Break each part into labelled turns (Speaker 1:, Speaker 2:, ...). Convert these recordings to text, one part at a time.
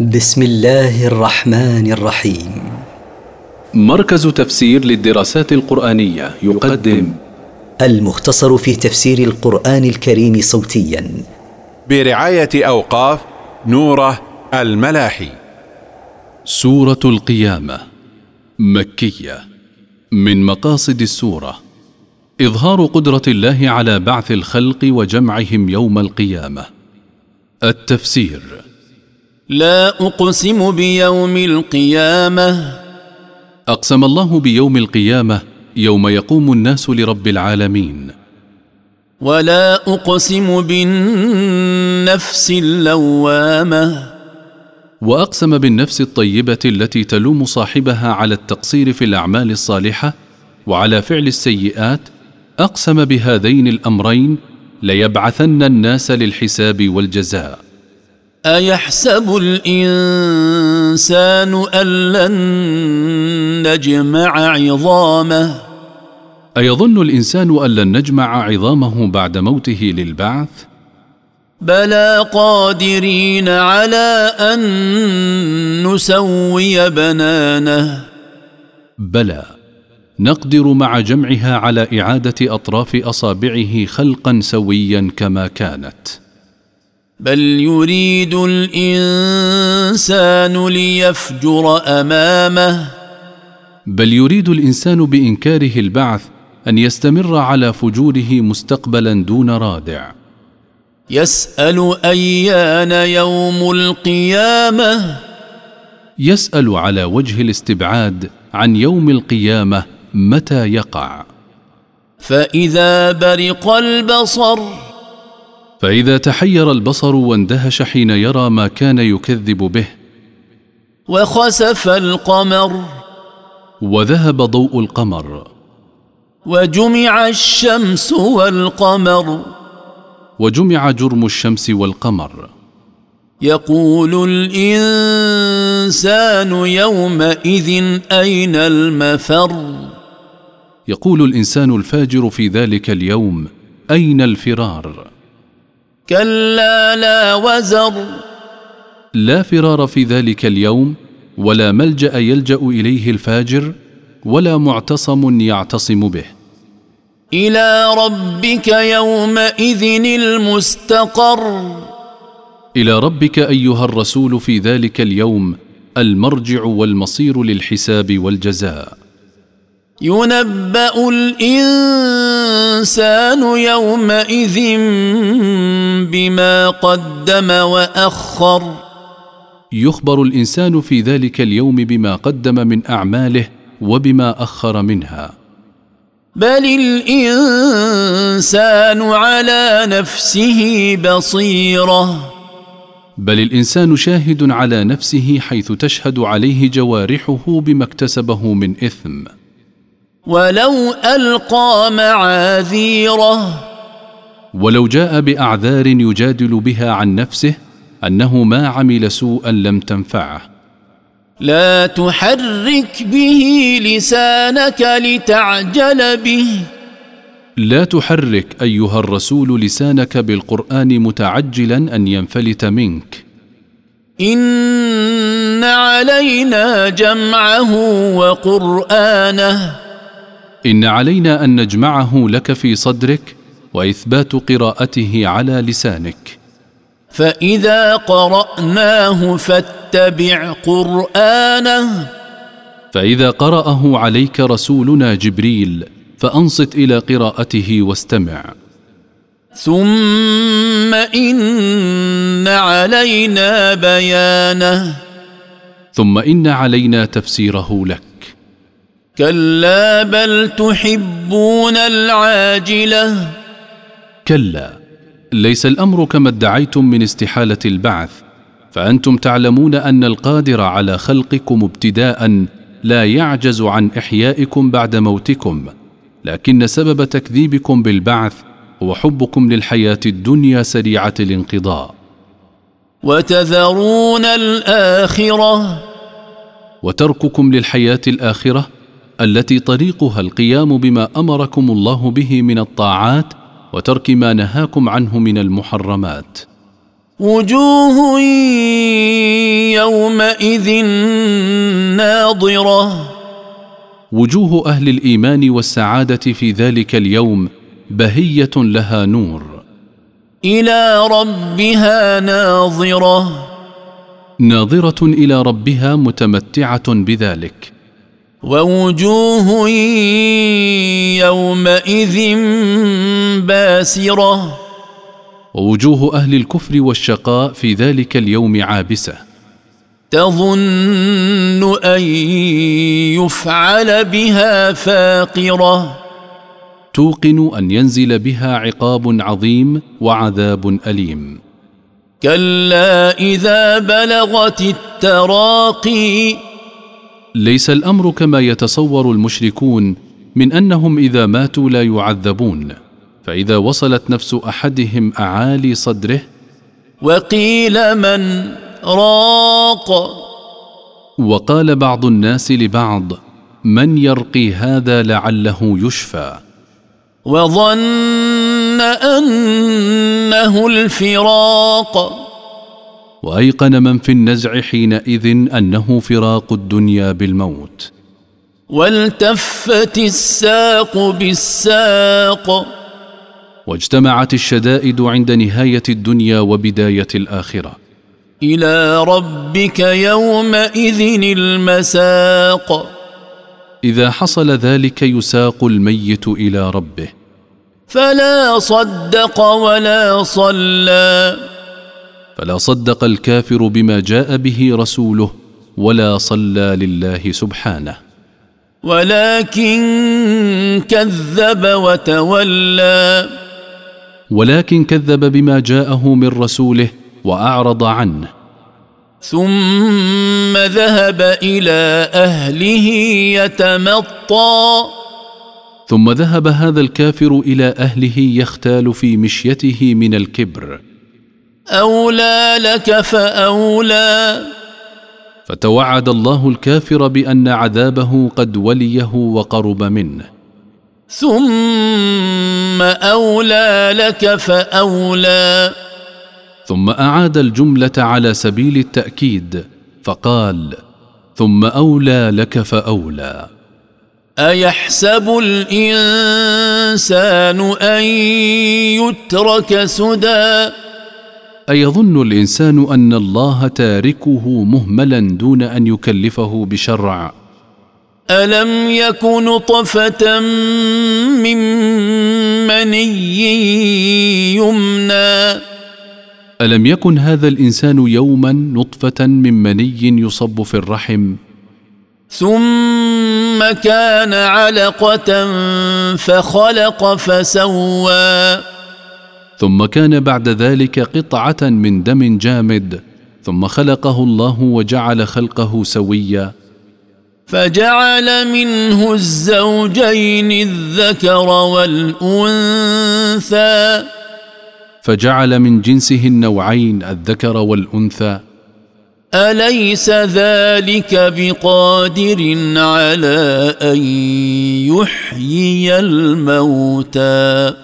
Speaker 1: بسم الله الرحمن الرحيم.
Speaker 2: مركز تفسير للدراسات القرآنية يقدم.
Speaker 1: المختصر في تفسير القرآن الكريم صوتيا.
Speaker 3: برعاية أوقاف نوره الملاحي.
Speaker 2: سورة القيامة مكية من مقاصد السورة. إظهار قدرة الله على بعث الخلق وجمعهم يوم القيامة. التفسير.
Speaker 4: لا أقسم بيوم القيامة.
Speaker 2: أقسم الله بيوم القيامة يوم يقوم الناس لرب العالمين.
Speaker 4: ولا أقسم بالنفس اللوامة.
Speaker 2: وأقسم بالنفس الطيبة التي تلوم صاحبها على التقصير في الأعمال الصالحة وعلى فعل السيئات أقسم بهذين الأمرين ليبعثن الناس للحساب والجزاء.
Speaker 4: أيحسب الإنسان أن لن نجمع عظامه؟
Speaker 2: أيظن الإنسان أن لن نجمع عظامه بعد موته للبعث؟
Speaker 4: بلى قادرين على أن نسوي بنانه.
Speaker 2: بلى. نقدر مع جمعها على إعادة أطراف أصابعه خلقا سويا كما كانت.
Speaker 4: بل يريد الانسان ليفجر امامه.
Speaker 2: بل يريد الانسان بانكاره البعث ان يستمر على فجوره مستقبلا دون رادع.
Speaker 4: يسال ايان يوم القيامه؟
Speaker 2: يسال على وجه الاستبعاد عن يوم القيامه متى يقع؟
Speaker 4: فاذا برق البصر
Speaker 2: فإذا تحير البصر واندهش حين يرى ما كان يكذب به
Speaker 4: وخسف القمر.
Speaker 2: وذهب ضوء القمر.
Speaker 4: وجمع الشمس والقمر.
Speaker 2: وجمع جرم الشمس والقمر.
Speaker 4: يقول الإنسان يومئذ أين المفر؟
Speaker 2: يقول الإنسان الفاجر في ذلك اليوم أين الفرار؟
Speaker 4: كلا لا وزر.
Speaker 2: لا فرار في ذلك اليوم ولا ملجأ يلجأ إليه الفاجر ولا معتصم يعتصم به.
Speaker 4: إلى ربك يومئذ المستقر.
Speaker 2: إلى ربك أيها الرسول في ذلك اليوم المرجع والمصير للحساب والجزاء.
Speaker 4: ينبأ الإنسان يومئذ بما قدم وأخر.
Speaker 2: يخبر الإنسان في ذلك اليوم بما قدم من أعماله وبما أخر منها.
Speaker 4: بل الإنسان على نفسه بصيرة.
Speaker 2: بل الإنسان شاهد على نفسه حيث تشهد عليه جوارحه بما اكتسبه من إثم.
Speaker 4: ولو ألقى معاذيره.
Speaker 2: ولو جاء بأعذار يجادل بها عن نفسه أنه ما عمل سوءا لم تنفعه.
Speaker 4: لا تحرك به لسانك لتعجل به.
Speaker 2: لا تحرك أيها الرسول لسانك بالقرآن متعجلا أن ينفلت منك.
Speaker 4: إن علينا جمعه وقرآنه.
Speaker 2: إن علينا أن نجمعه لك في صدرك وإثبات قراءته على لسانك.
Speaker 4: فإذا قرأناه فاتبع قرآنه.
Speaker 2: فإذا قرأه عليك رسولنا جبريل فأنصت إلى قراءته واستمع.
Speaker 4: ثم إن علينا بيانه.
Speaker 2: ثم إن علينا تفسيره لك.
Speaker 4: كلا بل تحبون العاجلة.
Speaker 2: كلا ليس الأمر كما ادعيتم من استحالة البعث فأنتم تعلمون أن القادر على خلقكم ابتداء لا يعجز عن إحيائكم بعد موتكم لكن سبب تكذيبكم بالبعث هو حبكم للحياة الدنيا سريعة الانقضاء.
Speaker 4: وتذرون الآخرة.
Speaker 2: وترككم للحياة الآخرة التي طريقها القيام بما أمركم الله به من الطاعات وترك ما نهاكم عنه من المحرمات.
Speaker 4: وجوه يومئذ ناضره
Speaker 2: وجوه أهل الإيمان والسعادة في ذلك اليوم بهية لها نور.
Speaker 4: إلى ربها ناظرة.
Speaker 2: ناظرة إلى ربها متمتعة بذلك.
Speaker 4: ووجوه يومئذ باسرة.
Speaker 2: ووجوه أهل الكفر والشقاء في ذلك اليوم عابسة.
Speaker 4: تظن أن يفعل بها فاقرة.
Speaker 2: توقن أن ينزل بها عقاب عظيم وعذاب أليم.
Speaker 4: كلا إذا بلغت التراقي.
Speaker 2: ليس الأمر كما يتصور المشركون من أنهم إذا ماتوا لا يعذبون فإذا وصلت نفس أحدهم أعالي صدره
Speaker 4: وقيل من راق.
Speaker 2: وقال بعض الناس لبعض من يرقي هذا لعله يشفى.
Speaker 4: وظن أنه الفراق.
Speaker 2: وأيقن من في النزع حينئذ أنه فراق الدنيا بالموت.
Speaker 4: والتفت الساق بالساق.
Speaker 2: واجتمعت الشدائد عند نهاية الدنيا وبداية الآخرة.
Speaker 4: إلى ربك يومئذ المساق.
Speaker 2: إذا حصل ذلك يساق الميت إلى ربه.
Speaker 4: فلا صدق ولا صلى.
Speaker 2: فلا صدق الكافر بما جاء به رسوله ولا صلى لله سبحانه.
Speaker 4: ولكن كذب وتولى.
Speaker 2: ولكن كذب بما جاءه من رسوله وأعرض عنه.
Speaker 4: ثم ذهب إلى أهله يتمطى.
Speaker 2: ثم ذهب هذا الكافر إلى أهله يختال في مشيته من الكبر.
Speaker 4: أولى لك فأولى.
Speaker 2: فتوعد الله الكافر بأن عذابه قد وليه وقرب منه.
Speaker 4: ثم أولى لك فأولى.
Speaker 2: ثم أعاد الجملة على سبيل التأكيد فقال ثم أولى لك فأولى.
Speaker 4: أيحسب الإنسان أن يترك سدى؟
Speaker 2: ايظن الإنسان أن الله تاركه مهملا دون أن يكلفه بشرع؟
Speaker 4: ألم يك نطفه من مني يمنى؟
Speaker 2: ألم يكن هذا الإنسان يوما نطفة من مني يصب في الرحم؟
Speaker 4: ثم كان علقة فخلق فسوى.
Speaker 2: ثم كان بعد ذلك قطعة من دم جامد ثم خلقه الله وجعل خلقه سويا.
Speaker 4: فجعل منه الزوجين الذكر والأنثى.
Speaker 2: فجعل من جنسه النوعين الذكر والأنثى.
Speaker 4: أليس ذلك بقادر على أن يحيي الموتى؟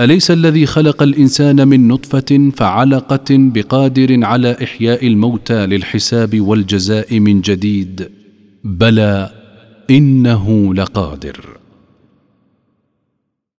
Speaker 2: أليس الذي خلق الإنسان من نطفة فعلقة بقادر على إحياء الموتى للحساب والجزاء من جديد؟ بلى إنه لقادر.